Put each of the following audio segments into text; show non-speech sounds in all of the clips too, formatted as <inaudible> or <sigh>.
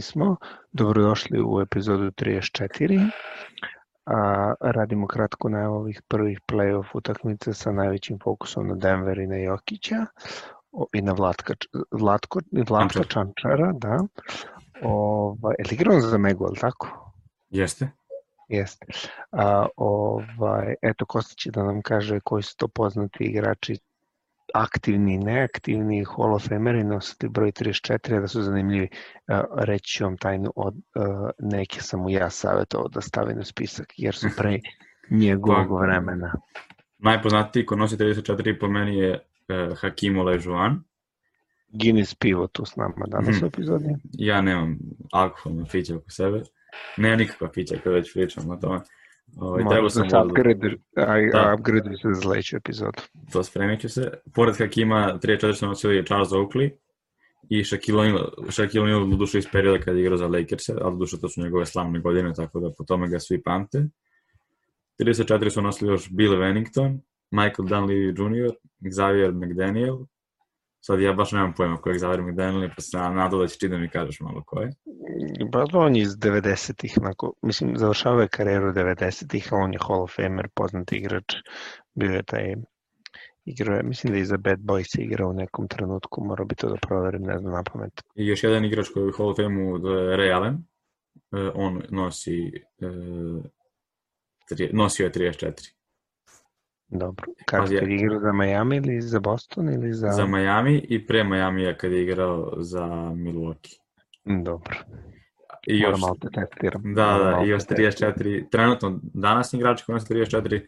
smo. Dobrodošli u epizodu 34. A, radimo kratko na ovih prvih play-off utakmica sa najvećim fokusom na Denver i na Jokića o, i na Vlatka, Vlatko, Vlatka Čančara, da. Ovaj, je li igrao za Megu, ali tako? Jeste. Jeste. A, ovaj, eto, Kostić će da nam kaže koji su to poznati igrači aktivni i neaktivni Hall of Fameri nosili broj 34, da su zanimljivi. Reći ću vam tajnu, od, neke sam mu ja savjetovao da stavi na spisak, jer su pre <laughs> njegovog pa, vremena. Najpoznatiji ko nosi 34 po meni je uh, Hakim Oležuan. Guinness pivo tu s nama danas hmm. u epizodi. Ja nemam alkoholna fića oko sebe. Nema nikakva fića kada već pričam o tome. Ovaj, treba sam da upgrade, aj, da. upgrade se za sledeću epizodu. To spremit ću se. Pored Hakima, 3-4 su nosili je Charles Oakley i Shaquille O'Neal, Shaquille O'Neal duše iz perioda kada je igrao za Lakers, ali duše to su njegove slavne godine, tako da po tome ga svi pamte. 34 su nosili još Bill Wennington, Michael Dunleavy Jr., Xavier McDaniel, Sad ja baš nemam pojma kojeg Xavier McDaniel, pa se nadao da će ti da mi kažeš malo ko je. Pa on je iz 90-ih, onako, mislim, završava je karijeru 90-ih, a on je Hall of Famer, poznat igrač, bio je taj igrao je, mislim da je za Bad Boys igrao u nekom trenutku, morao bi to da proverim, ne znam na pamet. I još jedan igrač koji je u Hall of Fameu, to je Ray Allen, e, on nosi, e, nosio je 34. Dobro. Kad je igrao za Miami ili za Boston ili za... Za Miami i pre Miami kad je igrao za Milwaukee. Dobro. I još, malo te testiram. Da, da, i još 34, trenutno danas igrači koji nosi 34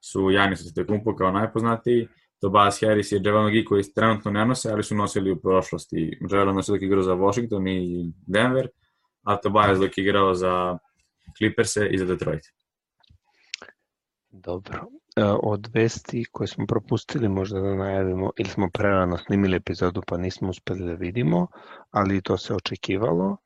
su Janis Antetokounmpo kao najpoznatiji, Tobias Harris i Javel McGee koji trenutno ne nose, ali su nosili u prošlosti. Javel nosi dok igrao za Washington i Denver, a Tobias dok igrao za Clippers i za Detroit. Dobro. E, od vesti koje smo propustili možda da najavimo ili smo prerano snimili epizodu pa nismo uspeli da vidimo, ali to se očekivalo,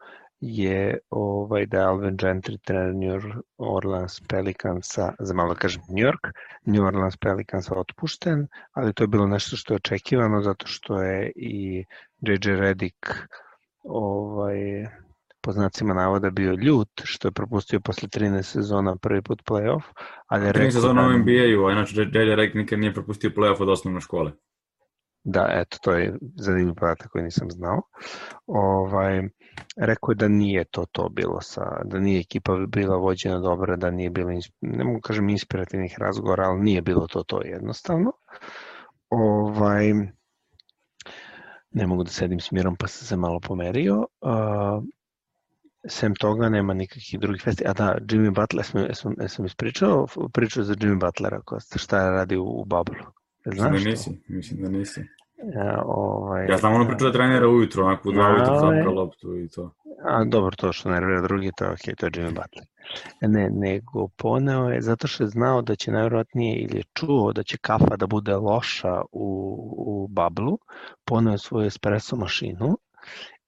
je ovaj, da je Alvin Gentry trener New Orleans Pelicansa, za malo da kažem New York, New Orleans Pelicansa otpušten, ali to je bilo nešto što je očekivano zato što je i JJ Redick ovaj, po znacima navoda bio ljut što je propustio posle 13 sezona prvi put playoff, ali je rekao... 13 sezona da... u NBA-u, a inače J.J. Redick nikad nije propustio playoff od osnovne škole. Da, eto, to je zanimljiv podatak koji nisam znao. Ovaj, rekao je da nije to to bilo sa, da nije ekipa bila vođena dobro, da nije bilo, ne mogu kažem inspirativnih razgovora, ali nije bilo to to jednostavno. Ovaj, ne mogu da sedim s mirom pa sam se malo pomerio. Uh, sem toga nema nikakvih drugih vesti. A da, Jimmy Butler, sam, sam, sam ispričao priču za Jimmy Butlera, Kosta, šta je radi u, u Bablu. Znaš mislim da nisi, mislim da nisi. Ja, ovaj, ja znam ono priču da trenira ujutro, onako u dva ujutro zapka loptu i to. A dobro, to što nervira drugi, to je ok, to je Jimmy Butler. Ne, nego poneo je, zato što je znao da će najvjerojatnije ili je čuo da će kafa da bude loša u, u bablu, poneo je svoju espresso mašinu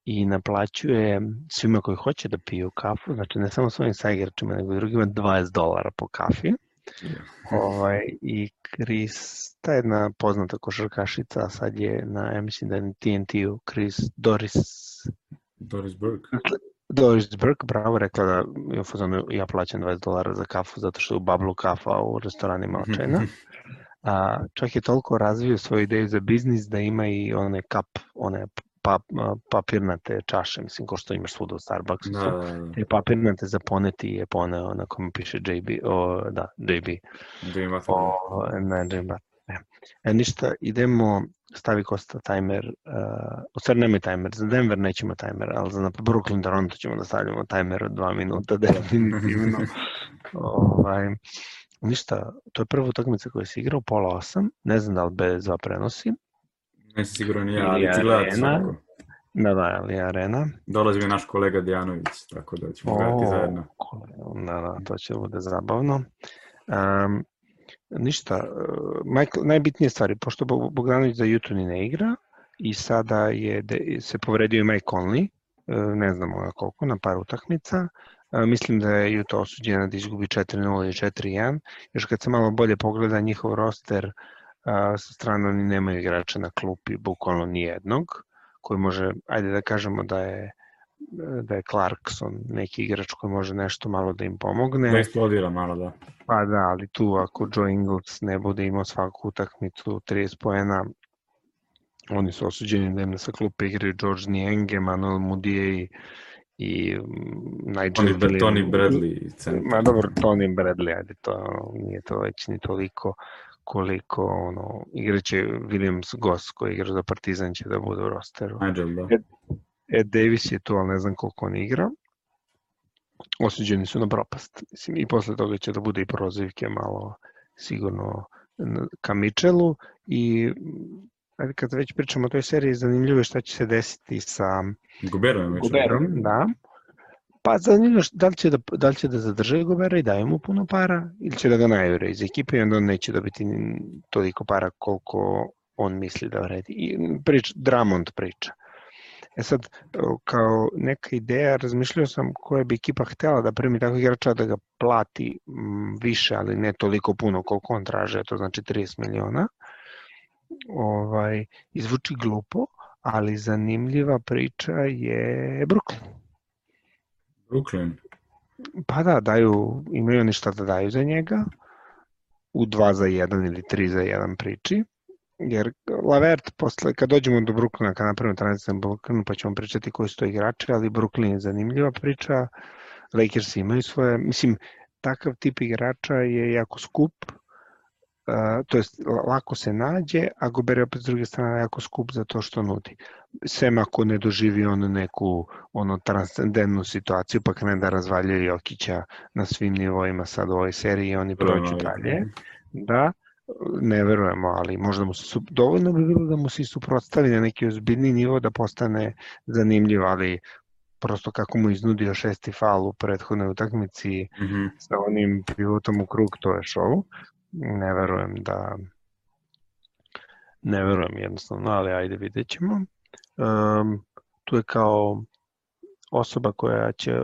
i naplaćuje svima koji hoće da piju kafu, znači ne samo svojim saigračima, nego i drugima 20 dolara po kafi. Ovaj, I Chris, ta jedna poznata košarkašica, sad je na, ja mislim da je na TNT-u, Chris Doris... Doris Burke. Doris Burke, bravo, rekla da je fazonu, ja plaćam 20 dolara za kafu zato što je u bablu kafa u restoranima očajna. <laughs> A, čak je toliko razvio svoju ideju za biznis da ima i one kap, one pa, papirnate čaše, mislim, ko što imaš svuda u Starbucksu, da, da, da. te papirnate za poneti je poneo na kome piše JB, o, da, JB. JB o, ne, JB. Ne. E, ništa, idemo, stavi Kosta timer, uh, u stvari nema timer, za Denver nećemo timer, ali za Brooklyn Toronto ćemo da stavljamo timer od dva minuta, definitivno. <laughs> ovaj, ništa, to je prva utakmica koja se igra u pola osam, ne znam da li bez dva prenosi, Nisam siguran ja, ali ću gledati svako. Da, da, ali Arena. Dolazi mi naš kolega Dijanović, tako da ćemo o, gledati zajedno. Da, da, to će bude zabavno. Um, ništa, Michael, najbitnije stvari, pošto Bogdanović za Jutuni ne igra i sada je de, se povredio i Mike Conley, e, ne znamo na koliko, na par utakmica. E, mislim da je Juto osuđena da izgubi 4-0 i 4-1. Još kad se malo bolje pogleda njihov roster, a, sa strane oni nemaju igrača na klupi, bukvalno ni jednog, koji može, ajde da kažemo da je da je Clarkson neki igrač koji može nešto malo da im pomogne. Da eksplodira malo, da. Pa da, ali tu ako Joe Ingles ne bude imao svaku utakmicu 30 poena, oni su osuđeni da im na sa klupe igraju George Nienge, Manuel Mudije i mm, Nigel Tony. Tony Bradley. Ma dobro, Tony Bradley, ajde, to nije to već ni toliko koliko ono, igraće Williams Goss koji igra za Partizan će da bude u rosteru. Nigel, da. Ed Davis je tu, ali ne znam koliko on igra. Osuđeni su na propast. Mislim, I posle toga će da bude i prozivke malo sigurno ka Mičelu i ajde, kad već pričamo o toj seriji, zanimljivo je šta će se desiti sa Guberom Guberom, da. Pa je da li će da, da, li će da zadrže Gobera i daje mu puno para ili će da ga najure iz ekipe i onda on neće dobiti toliko para koliko on misli da vredi. I prič, Dramond priča. E sad, kao neka ideja, razmišljao sam koja bi ekipa htela da primi takvog igrača da ga plati m, više, ali ne toliko puno koliko on traže, to znači 30 miliona. Ovaj, izvuči glupo, ali zanimljiva priča je Brooklyn. Brooklyn. Pa da, daju, imaju oni šta da daju za njega, u 2 za 1 ili 3 za 1 priči, jer Lavert, posle, kad dođemo do Brooklyna, kad napravimo tranziciju na Brooklynu, pa ćemo pričati koji su to igrači, ali Brooklyn je zanimljiva priča, Lakers imaju svoje, mislim, takav tip igrača je jako skup, to jest lako se nađe, a Gober je opet s druge strane jako skup za to što nudi. Sem ako ne doživi on neku ono transcendentnu situaciju pa krene da razvaljuje Jokića na svim nivoima sad u ovoj seriji i oni prođu dalje. Da, ne verujemo, ali možda mu se dovoljno bi bilo da mu se suprotstavi na neki ozbiljni nivo da postane zanimljiv, ali prosto kako mu iznudio šesti fal u prethodnoj utakmici Mm -hmm. sa onim pivotom u krug, to je show ne verujem da ne verujem jednostavno, ali ajde vidjet ćemo. Um, tu je kao osoba koja će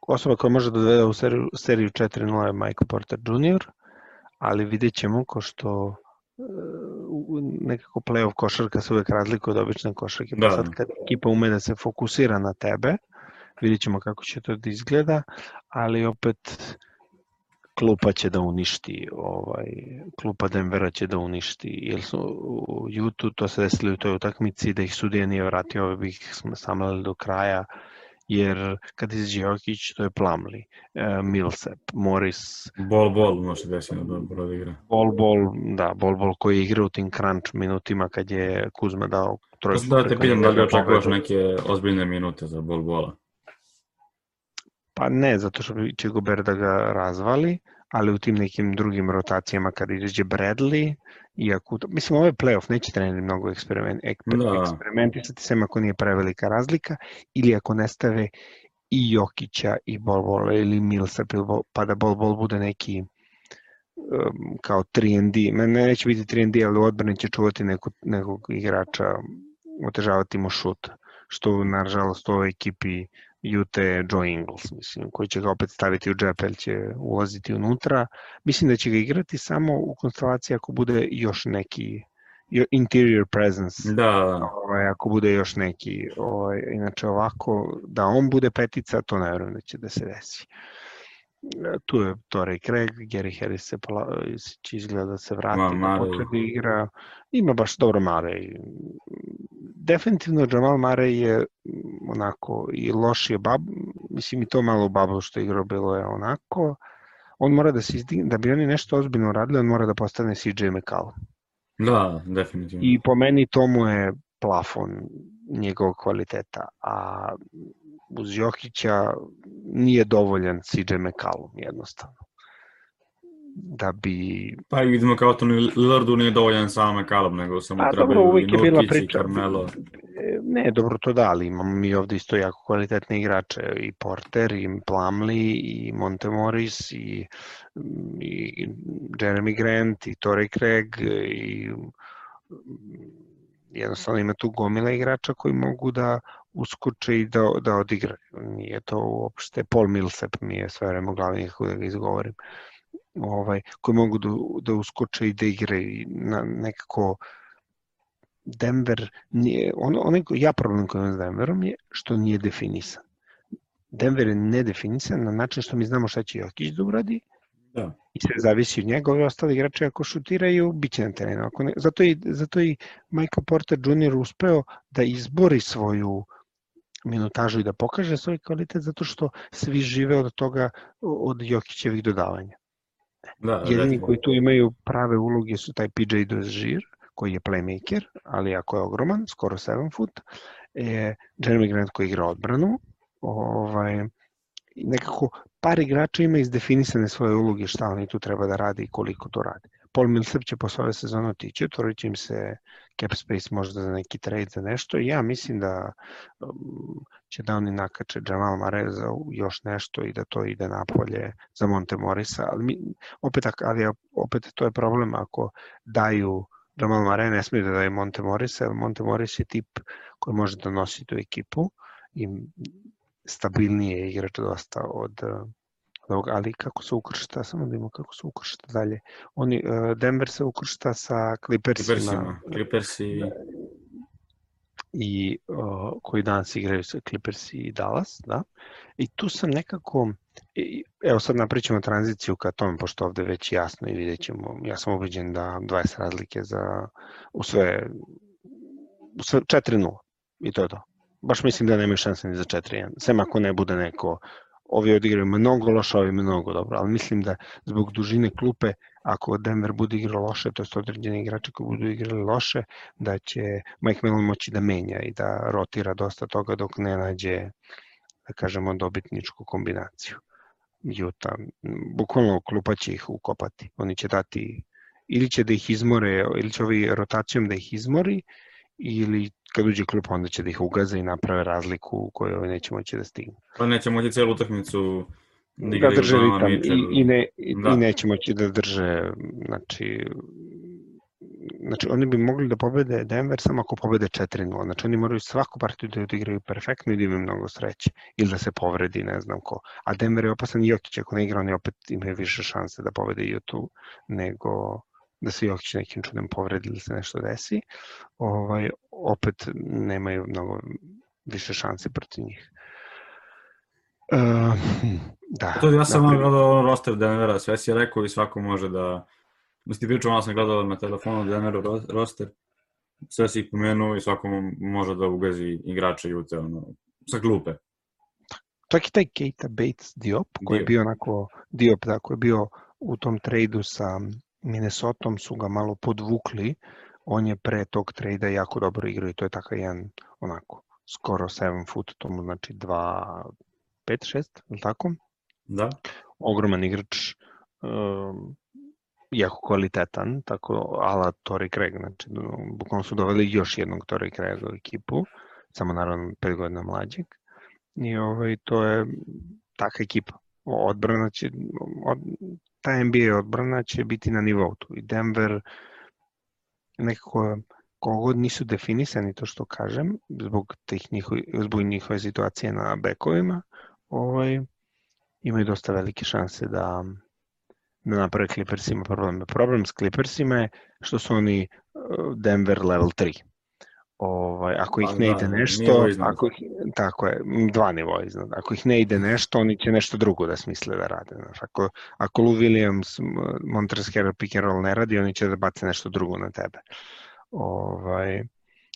osoba koja može da dovede u seriju, seriju 4-0 je Michael Porter Jr., ali vidjet ćemo ko što nekako playoff košarka se uvek razlikuje od obične košarke. Da. Sad kad ekipa ume da se fokusira na tebe, vidjet ćemo kako će to da izgleda, ali opet klupa će da uništi, ovaj, klupa Denvera će da uništi, jer su u Jutu to se desilo u toj utakmici da ih sudija nije vratio, ove bi ih samlali do kraja, jer kad izađe Jokić, to je Plamli, e, Millsap, Morris. Bol, bol, može desiti da dobro da igra. Bol, bol, da, bol, bol koji igra u tim crunch minutima kad je Kuzma dao trojku. Da te pitam da li očekavaš neke ozbiljne minute za bol, bola. Pa ne, zato što će Gober da ga razvali, ali u tim nekim drugim rotacijama kada izađe Bradley i ako, mislim ovo je playoff, neće treneri mnogo eksperiment, eksper, da. eksperimentisati sem ako nije prevelika razlika ili ako ne stave i Jokića i Bol Bol ili Millsap pa da Bol Bol bude neki um, kao 3&D, ne, neće biti 3&D, ali u odbrani će čuvati neko, nekog igrača, otežavati mu šut, što nažalost u ovoj ekipi Jute Joe Ingles, mislim, koji će ga opet staviti u džep, će ulaziti unutra. Mislim da će ga igrati samo u konstelaciji ako bude još neki interior presence. Da. Ovaj, ako bude još neki, ovaj, inače ovako, da on bude petica, to ne da će da se desi. Tu je Torrey Craig, Gary Harris se pola, će izgleda da se vrati Ma, da potrebe igra. Ima baš dobro Mare definitivno Jamal Mare je mm, onako i lošije bab, mislim i to malo bablo što je igrao bilo je onako, on mora da se izdigne, da bi oni nešto ozbiljno radili, on mora da postane CJ McCallum. Da, definitivno. I po meni to mu je plafon njegovog kvaliteta, a uz Jokića nije dovoljan CJ McCallum jednostavno da bi... Pa i vidimo kao to Lillardu nije dovoljan samo McCallum, nego samo pa, trebaju dobro, i Nurkić i Carmelo. Ne, dobro to da, ali imamo mi ovde isto jako kvalitetne igrače, i Porter, i Plumlee, i Montemoris, i, i Jeremy Grant, i Torrey Craig, i jednostavno ima tu gomila igrača koji mogu da uskoče i da, da odigraju. Nije to uopšte, Paul Millsap mi je sve vreme glavni kako da ga izgovorim. Ovaj, koji mogu da, da uskoče i da igre i na, nekako Denver, nije, ono, ono, ja problem koji imam s Denverom je što nije definisan. Denver je nedefinisan na način što mi znamo šta će Jokić da uradi, Da. i sve zavisi od njega, ovi ostali igrači ako šutiraju, bit će na terenu. Ako ne, zato, i, zato i Michael Porter Jr. uspeo da izbori svoju minutažu i da pokaže svoj kvalitet zato što svi žive od toga, od Jokićevih dodavanja. Da, Jedini definitivno. koji tu imaju prave uloge su taj PJ Dozier, koji je playmaker, ali jako je ogroman, skoro 7 foot, e, Jeremy Grant koji igra odbranu, ovaj, nekako par igrača ima izdefinisane svoje uloge šta oni tu treba da rade i koliko to rade. Paul Millsap će posle ove sezone otići, otvorit će im se cap space možda za neki trade za nešto. I ja mislim da um, će da oni nakače Jamal Mare za još nešto i da to ide napolje za Monte Morisa, ali mi, opet, ali opet to je problem ako daju Jamal Mare ne smiju da daju Monte Morisa, jer Monte Moris je tip koji može da nosi tu ekipu i stabilnije je igrač dosta od, ali kako se ukršta, samo da vidimo kako se ukršta dalje. Oni, eh, Denver se ukršta sa Clippersima, Clippersima. Clippersi, i uh, koji danas igraju sa Clippers i Dallas, da. I tu sam nekako, i, evo sad napričamo tranziciju ka tome, pošto ovde već jasno i vidjet ćemo, ja sam ubeđen da 20 razlike za, u sve, u sve 4-0 i to je to. Baš mislim da nemaju šanse ni za 4-1, sem ako ne bude neko, ovi odigraju mnogo loše, ovi mnogo dobro, ali mislim da zbog dužine klupe, ako Denver bude igrao loše, to je određeni igrači koji budu igrali loše, da će Mike Mellon moći da menja i da rotira dosta toga dok ne nađe, da kažemo, dobitničku kombinaciju. Juta, bukvalno klupa će ih ukopati. Oni će dati, ili će da ih izmore, ili će ovi rotacijom da ih izmori, ili kad uđe klupa onda će da ih ugaze i naprave razliku u kojoj ovi neće moći da stignu. pa neće moći celu utakmicu da Da drže ritam i, i, ne, i, Da. i neće moći da drže, znači, znači oni bi mogli da pobede Denver samo ako pobede 4-0. Znači oni moraju svaku partiju da odigraju perfektno i da imaju mnogo sreće. Ili da se povredi, ne znam ko. A Denver je opasan i Jokić, ako ne igra, oni opet imaju više šanse da pobede Jutu nego da se Jokić nekim čudem povredi ili se nešto desi. Ovaj, opet nemaju mnogo više šanse protiv njih. Uh, da. To ja sam dakle, gledao roster Denvera, sve si rekao i svako može da... Mislim ti pričao, malo sam gledao na telefonu Denveru ro- roster, sve si ih pomenuo i svako mo- može da ugazi igrača Jute, ono, sa klupe. čak i taj Keita Bates Diop, koji je Diop. bio onako, Diop, da, koji je bio u tom trejdu sa Minnesotom, su ga malo podvukli, on je pre tog trejda jako dobro igrao i to je takav jedan, onako, skoro 7 foot, to mu znači 2, 5, 6, ili tako? Da? Ogroman igrač, um, jako kvalitetan, tako ala Tori Craig, znači bukvalno su doveli još jednog Tori Craiga u ekipu, samo naravno 5 godina mlađeg. I ovaj, to je taka ekipa. Odbrana će, od, ta NBA odbrana će biti na nivou tu. I Denver nekako kogod nisu definisani to što kažem, zbog, tih njihovi, zbog njihove situacije na bekovima, ovaj, imaju dosta velike šanse da, da naprave Clippersima probleme. Problem s Clippersima je što su oni uh, Denver level 3. Ovaj, ako ih Pa ne da, ide nešto, ako ih, tako je, dva nivoa iznad. Ako ih ne ide nešto, oni će nešto drugo da smisle da rade. Znaš, ako, ako Lou Williams, m, Montrezl Harrell pick and roll ne radi, oni će da bace nešto drugo na tebe. Ovaj,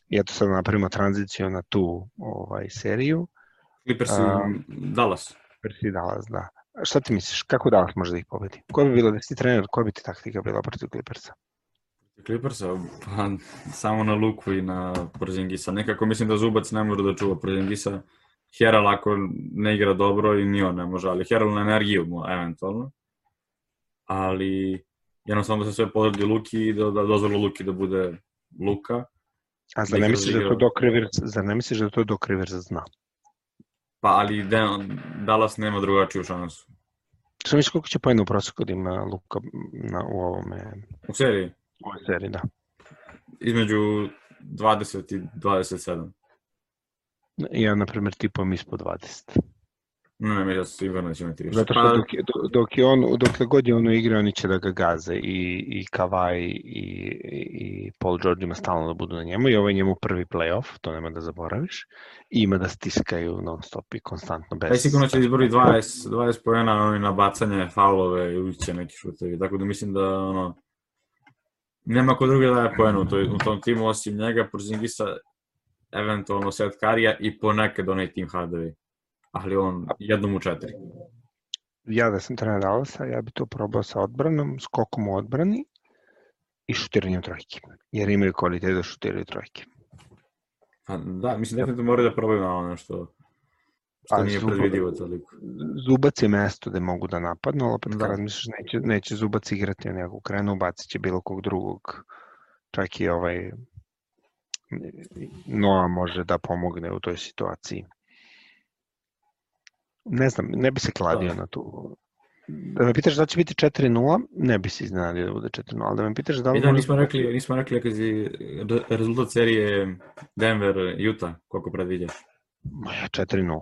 I eto sad napravimo tranziciju na tu ovaj, seriju. Clippers i A- Dallas. Persi Dallas, da. Šta ti misliš, kako Dallas može da ih pobedi? Ko bi bilo da si trener, koja bi ti taktika bila protiv Clippersa? Clippersa, pa samo na Luku i na Porzingisa. Nekako mislim da Zubac ne može da čuva Porzingisa. Herald ako ne igra dobro i ni on ne može, ali Herald na energiju mu eventualno. Ali jednostavno da se sve podredi Luki i da, da dozvoli Luki da bude Luka. A zar ne Lakers misliš da to igrao. Doc Rivers, zar ne misliš da to Doc Rivers zna? Pa ali Dan, Dallas nema drugačiju šansu. Šta misliš koliko će pojena u prosjeku da ima Luka na, u ovome, U seriji, u ovoj seriji, da. između 20 i 27. Ja, na primjer, tipom ispod 20. Ne, ne, mislim da sigurno da će imati više. Zato što Pa, dok, dok je on, dokle god je ono igra, oni će da ga gaze i, i Kawhi i, i Paul George ima stalno da budu na njemu i ovo je njemu prvi playoff, to nema da zaboraviš. I ima da stiskaju non stop i konstantno bez... Taj sigurno će izbori 20, 20 pojena na bacanje, faulove i uće neki šutevi. Tako da mislim da ono, nema ko drugi da daje pojenu u, toj, u tom timu osim njega, Porzingisa, eventualno Seth Karija i ponekad onaj tim Hardaway. Ali on jednom u četiri. Ja da sam trener Dallasa, ja bi to probao sa odbranom, skokom u odbrani i šutiranjem trojke. Jer imaju kvalitet da šutiraju trojke. Pa da, mislim definitivno moraju da probaju malo nešto što Ali nije predvidivo toliko. Zubac je mesto gde mogu da napadnu, ali opet Da. kad razmišljaš neće, neće Zubac igrati na nekog krenu, bacit će bilo kog drugog. Čak i ovaj Noa može da pomogne u toj situaciji. Ne znam, ne bi se kladio Da. na tu. Da me pitaš da će biti 4-0, ne bi se iznenadio da bude 4-0, ali da me pitaš da li... I da, nismo rekli, nismo rekli kad je re- rezultat serije Denver-Utah, koliko predviđaš. Ma ja 4-0.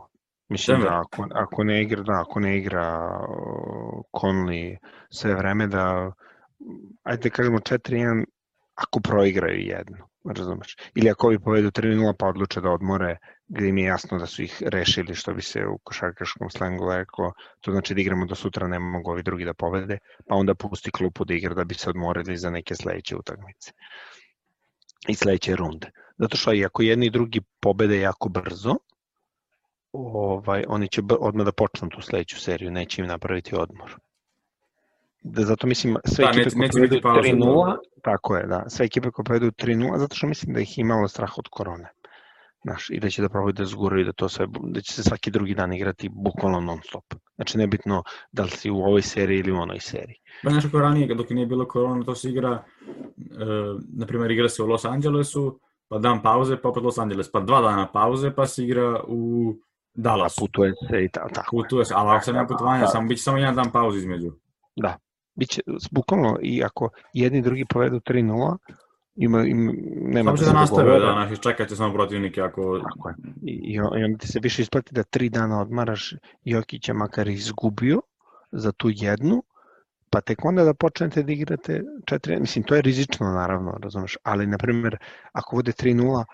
Mislim Denver? da ako, ako ne igra, da, ako ne igra uh, Conley sve vreme da ajde da kažemo 4-1 ako proigraju jedno, razumeš? Ili ako ovi povedu 3-0 pa odluče da odmore gde im je jasno da su ih rešili što bi se u košarkaškom slengu rekao, to znači da igramo do sutra ne mogu ovi drugi da povede, pa onda pusti klupu da igra da bi se odmorili za neke sledeće utakmice i sledeće runde. Zato što i ako jedni i drugi pobede jako brzo, ovaj, oni će odmah da počnu tu sledeću seriju, neće im napraviti odmor. Da, zato mislim, sve Da, ekipe neće- koje povedu pauze, 3-0, tako je, da, sve ekipe koje povedu 3-0, zato što mislim da ih imalo strah od korone. Znaš, i da će da probaju da zguraju da to sve, da će se svaki drugi dan igrati bukvalno non stop. Znači, nebitno da li si u ovoj seriji ili u onoj seriji. Pa nešto kao ranije, dok nije bilo korona, to se igra, e, na primjer, igra se u Los Angelesu, pa dan pauze, pa opet Los Angeles, pa dva dana pauze, pa se igra u A Dallasu. putuje se i ta, tako je. Putuje se, ali ako se nema Da, putovanja, da. samo biće samo jedan dan pauze između. Da. Biće, bukvalno, i ako jedni drugi povedu 3-0, ima, ima, nema Samo će se da nastave, da, naši čekat će samo protivnike ako... Tako je. I, i on- i onda ti se više isplati da tri dana odmaraš Jokića makar izgubio za tu jednu, pa tek onda da počnete da igrate četiri, mislim to je rizično naravno, razumeš, ali na primjer ako vode 3-0,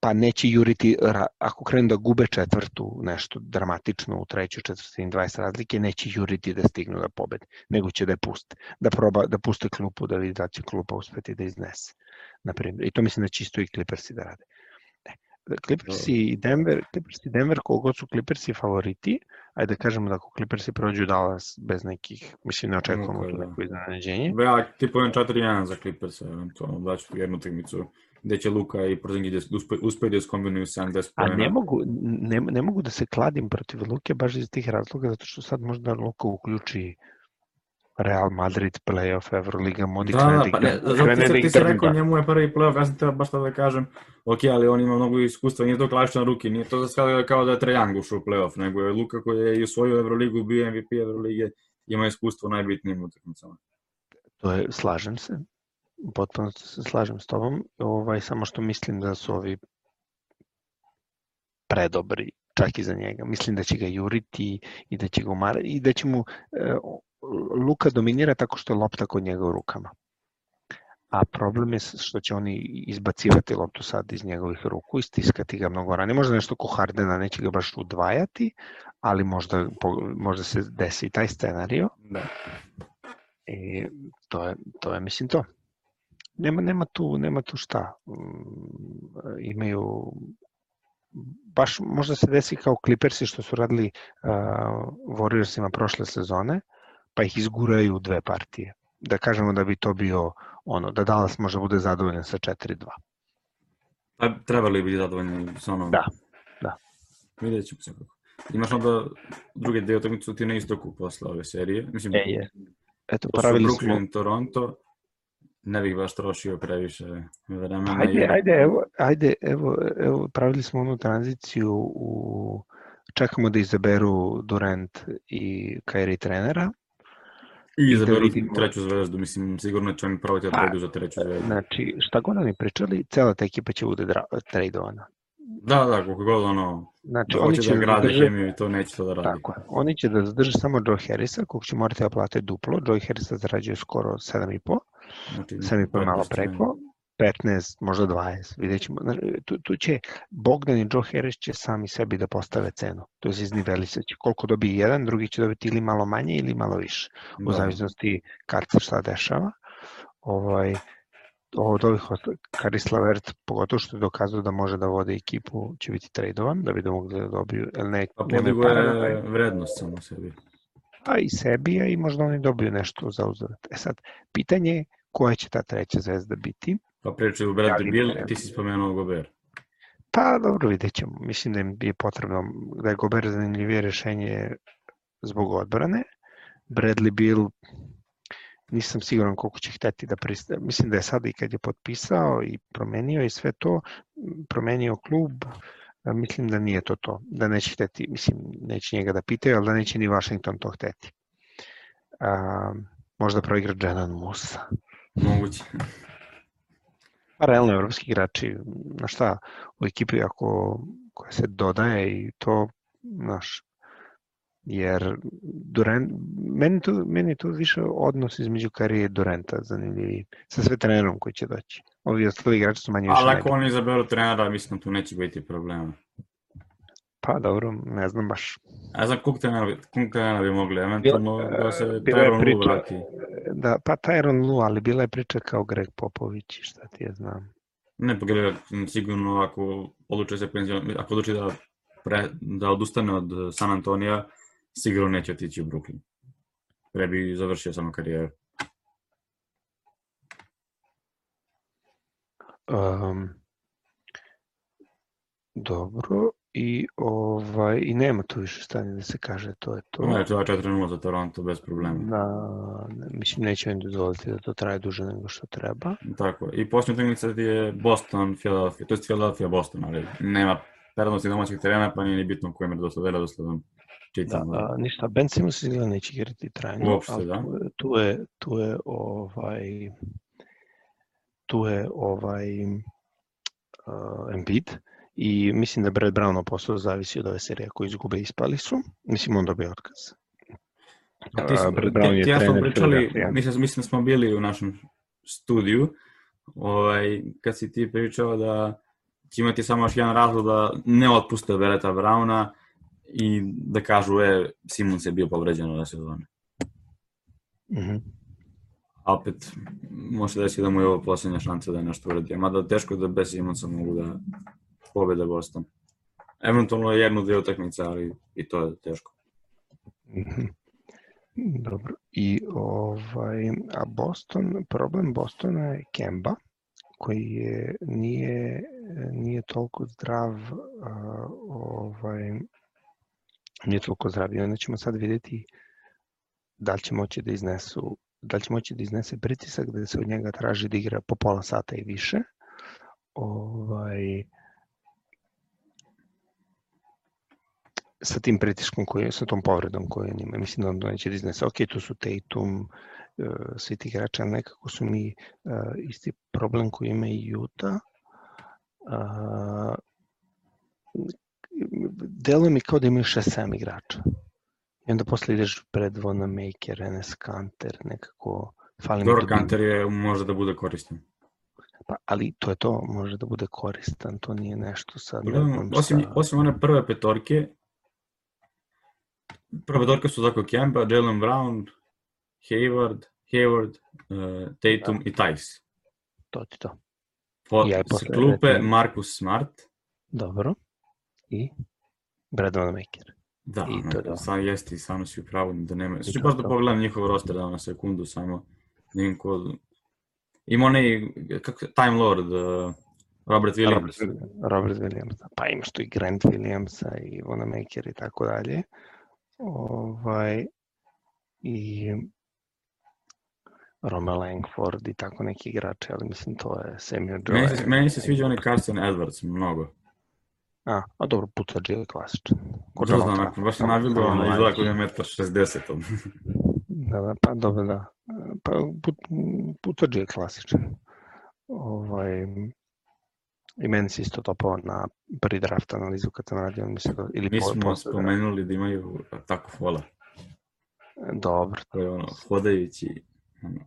pa neće juriti, ako krenu da gube četvrtu nešto dramatično u trećoj četvrtini 20 razlike, neće juriti da stignu da pobede, nego će da je puste, da proba, da puste klupu, da vidi da će klupa uspeti da iznese, na primjer. I to mislim da će isto i Clippersi da rade. Clippersi i Denver, Clippersi i Denver, kogod su Clippersi favoriti, ajde da kažemo da ako Clippersi prođu Dallas bez nekih, mislim ne očekujemo tu da. neko iznenađenje. Ja tipujem 4-1 za Clippers, eventualno daću jednu utakmicu gde će Luka i Porzingis uspe, uspe da iskombinuju 70 A ne pojena. mogu, ne, ne mogu da se kladim protiv Luke baš iz tih razloga, zato što sad možda Luka uključi Real Madrid, playoff, Euroliga, Modi Da, da, pa ne, zato ti, ti si rekao njemu je prvi playoff, ja sam teo baš to da kažem, ok, ali on ima mnogo iskustva, nije to klasičan ruki, nije to za kao da je Young ušao u playoff, nego je Luka koji je i osvojio Euroligu, bio MVP Eurolige, ima iskustvo u najbitnijim utakmicama. To je, slažem se, potpuno se slažem s tobom, ovaj, samo što mislim da su ovi predobri, čak i za njega. Mislim da će ga juriti i da će ga umarati i da će mu e, Luka dominira tako što je lopta kod njega u rukama. A problem je što će oni izbacivati loptu sad iz njegovih ruku i stiskati ga mnogo ranije. Možda nešto ko Hardena, neće ga baš udvajati, ali možda, možda se desi i taj scenario. Da. I to je, to je mislim to. Nema, nema, tu, nema tu šta. Mm, Imaju baš možda se desi kao Clippersi što su radili uh, Warriorsima prošle sezone, pa ih izguraju u dve partije. Da kažemo da bi to bio ono, da Dallas može bude zadovoljan sa 4-2. Pa trebali bi zadovoljni sa onom. Da, da. Vidjet ćemo se kako. Imaš onda druge dve utakmice ti na istoku posle ove serije. Mislim, E, je. Eto, to su pravili smo... Brooklyn, Toronto. Ne bih baš trošio previše vremena. Ajde, i- ajde, evo, ajde, evo, evo, pravili smo onu tranziciju u čekamo da izaberu Durant i Kyrie trenera. I da izaberu vidimo. treću zvezdu, mislim, sigurno će oni probati da Pa, tradu za treću zvezdu. Znači, šta god oni pričali, cela ta ekipa će bude dra- tradovana. Da, da, koliko god ono, Znači, da hoće će da da grade zadrže, hemiju i to neće to da radi. tako je, oni će da zadrže samo Joe Harrisa, kog će morati da plate duplo. Joe Harrisa zarađuje skoro 7,5, Znači, 7,5 je malo 15 preko, 15, možda 20, vidjet ćemo. Tu, tu će Bogdan i Joe Harris će sami sebi da postave cenu. To je iznivelisat će. Koliko dobije jedan, drugi će dobiti ili malo manje ili malo više. U Da. zavisnosti kad se šta dešava. Ovaj, od ovih Karis Lavert, pogotovo što je dokazao da može da vode ekipu, će biti tradovan, da bi da mogli da dobiju, jer ne, Pa podigo je vrednost samo sebi. a i sebi, a i možda oni dobiju nešto za uzvrat. E sad, pitanje je koja će ta treća zvezda biti. Pa pričaju Bradley Ja, Bill i ti si spomenuo Gober. Pa dobro, vidjet ćemo. Mislim da im je potrebno, da je Gober zanimljivije rešenje zbog odbrane. Bradley Bill, nisam siguran koliko će hteti da pristane. Mislim da je sad i kad je potpisao i promenio i sve to, promenio klub, mislim da nije to to. Da neće hteti, mislim, neće njega da pitaju, ali da neće ni Washington to hteti. A, možda proigra Jenan Musa. Moguće. Pa realno evropski igrači, na šta, u ekipi ako koja se dodaje i to, znaš, jer Durant, meni, tu, meni tu više odnos između Karije i Durenta zanimljiviji, sa sve trenerom koji će doći. Ovi ostali igrači su manje više Ali ako oni izaberu trenera, mislim da tu neće biti problema. Pa dobro, ne znam baš. A za kog trenera, bi- kog trenera bi mogli, eventualno da se Tyron Lue vrati. Da, pa Tyron Lu, ali bila je priča kao Greg Popović i šta ti je znam. Ne pogledaj, sigurno ako odluči se penzion, ako odluči da, pre, da odustane od San Antonija, sigurno neće otići u Brooklyn. Pre bi završio samo karijeru. Um, dobro, i ovaj i nema tu više stanja da se kaže to je to. To je to 4-0 za Toronto bez problema. Da, ne, mislim neće im dozvoliti da to traje duže nego što treba. Tako. I posljednja utakmica je Boston, Philadelphia, to je Philadelphia, Boston, ali nema prednosti domaćeg terena, pa nije ni bitno kojem je dosledom redosledom Da, čitam. a, ništa, Ben Simmons izgleda neće igrati trajno. Uopšte, da. Tu je, tu je, tu je ovaj tu je ovaj uh, Embiid i mislim da Brad Brown posao zavisi od ove serije ako izgube ispali su. Mislim on dobije otkaz. A ti, A, Brad Brown ti, je ti ja smo pričali, mislim, mislim da smo bili u našem studiju, ovaj, kad si ti pričao da će imati samo još jedan razlog da ne otpuste Bereta Brauna i da kažu, e, Simons je bio povređen ove sezone. Mhm. A opet, može se desiti da mu je ovo posljednja šansa da je nešto uradi. Mada teško da bez Simonsa mogu da pobede Boston. Eventualno jednu, dvije utakmice, ali i to je teško. Mhm. Dobro. I ovaj, a Boston, problem Bostona je Kemba, koji je, nije, nije toliko zdrav, ovaj, nije toliko zdrav. I onda ćemo sad vidjeti da li će moći da iznesu da li će moći da iznese pritisak da se od njega traži da igra po pola sata i više. Ovaj, sa tim pritiskom koji sa tom povredom koju on ima. Mislim da on neće da iznese. Ok, tu su Tatum, e, svi ti igrači, nekako su mi e, isti problem koji ima i Utah. A, deluje mi kao da imaju 6-7 igrača. I onda posle ideš pred Vona Maker, Enes Kanter, nekako fali Dobro, dubina. Kanter je, može da bude koristan. Pa, ali to je to, može da bude koristan, to nije nešto sad. znam osim, šta. osim one prve petorke, prva petorka su tako Kemba, Jalen Brown, Hayward, Hayward, uh, Tatum i Tice. To ti to. Po, Ja posle klupe recimo- Marcus Smart, Dobro. I Brad Wanamaker. da, I to to. sam jeste i samo si u pravu da nema. Sad ću baš da pogledam njihov roster da na sekundu samo. da vidim ko... Ima onaj, kako, Time Lord, uh, Robert Williams. Robert, Robert Williams. da. Pa imaš tu i Grant Williamsa i Wanamaker i tako dalje. Ovaj, I Roma Langford i tako neki igrači, ali mislim to je Samuel Joe. Meni se, meni se sviđa onaj Carson Edwards mnogo. A, a dobro, pucađi je klasičan. Ko Ko Jamal znam, baš sam samo ono, izgleda da je metar 60. on. Da, da, pa dobro, da. Pa put, putođe je klasičan. Ovaj, I meni se isto topao na prvi draft analizu kad sam radio, mi se do, ili Mi smo spomenuli da imaju tako fola. Dobro, To je ono, hodajući ono,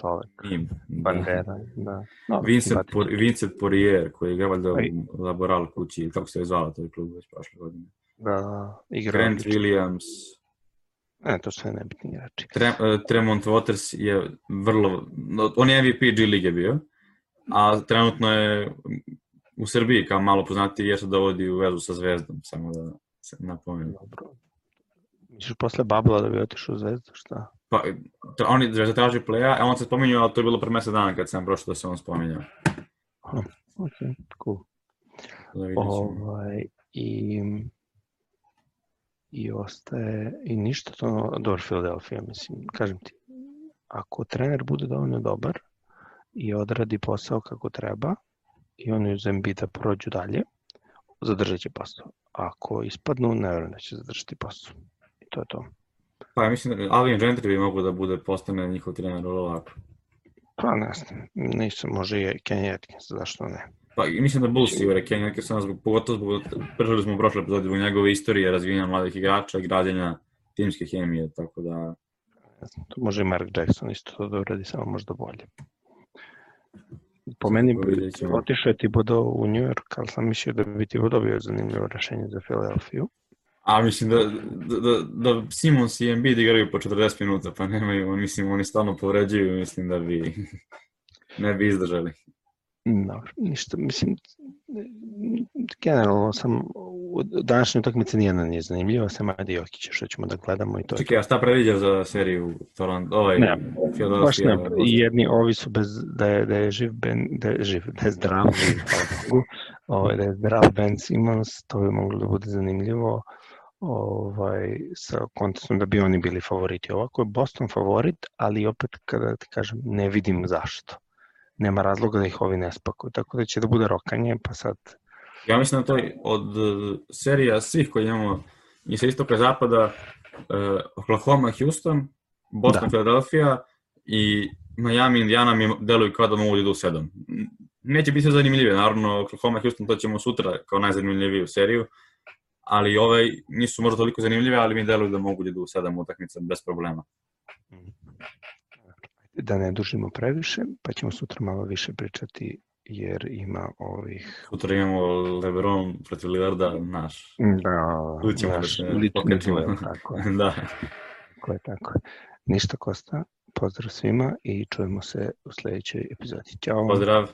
čovek. Da. Bandera, da. Dobro, Vincent, simpatičan. Por, Vincent Poirier, koji je valjda Laboral kući, kako se je zvala taj klub već prošle godine. Da, igra Grant. Williams, Ne, to sve nebitni igrači. Tre, e, Tremont Waters je vrlo, no, on je MVP G lige bio, a trenutno je u Srbiji kao malo poznati jer se dovodi u vezu sa Zvezdom, samo da se napomenem. Dobro. Misliš posle Babla da bi otišao u Zvezdu, šta? Pa, tra, on je Zvezda traži playa, a on se spominjao, ali to je bilo pre mesec dana kad sam prošao da se on spominjao. Ok, cool. Da. Ovaj, i, I ostaje, i ništa to, dobro, Philadelphia, mislim, kažem ti, ako trener bude dovoljno dobar i odradi posao kako treba, i oni uz Embiida prođu dalje, zadržat će posao. Ako ispadnu, ne verujem da će zadržati posao. I to je to. Pa ja mislim da Alvin Gentry bi mogu da bude postane njihov trener vrlo lako. Pa ne znam, nisam, može i Kenny Atkins, zašto ne? Pa mislim da Bulls sigure Kenny Atkinson, zbog, pogotovo zbog, pričali smo u prošle epizodi, zbog njegove istorije razvijenja mladih igrača i građenja timske hemije, tako da Ne znam, to može i Mark Jackson isto to da uradi, samo možda bolje. Po meni otišao je Thibodeau u New York, ali sam mislio da bi Thibodeau bio zanimljivo rešenje za Philadelphia. A mislim da, da, da, da Simons i Embiid igraju po 40 minuta, pa nemaju, mislim, oni stalno povređuju, mislim da bi ne bi izdržali. Dobro, ništa, mislim, generalno sam, u današnjoj utakmici nijedna nije zanimljiva, sem Adi Jokića, što ćemo da gledamo i to Čekaj, a šta predviđaš za seriju Toronto, ovaj, Ne? Baš ne, jedni ovi su bez, da je, da je živ Ben, da je živ, da je zdrav, <laughs> ovaj, da je zdrav Ben Simmons, to bi moglo da bude zanimljivo, ovaj, sa kontekstom da bi oni bili favoriti. Ovako je Boston favorit, ali opet kada ti kažem, ne vidim zašto. Nema razloga da ih ovi ne spakuju, tako da će da bude rokanje, pa sad Ja mislim da to je od uh, serija svih koje imamo i sa istoka zapada, uh, Oklahoma, Houston, Boston, Da. Philadelphia i Miami, Indiana mi deluju kao da mogu da idu u sedam. Neće biti sve zanimljivije, naravno Oklahoma, Houston to ćemo sutra kao najzanimljiviju seriju, ali ove nisu možda toliko zanimljive, ali mi deluju da mogu da idu u sedam utakmica bez problema. Da ne dužimo previše, pa ćemo sutra malo više pričati jer ima ovih Sutra imamo Lebron protiv Lillarda, naš. da, Tu ćemo da naš se pokačimo. duel, <laughs> tako je. da. Tako je, tako je. Ništa Kosta, pozdrav svima i čujemo se u sledećoj epizodi. Ćao! Pozdrav.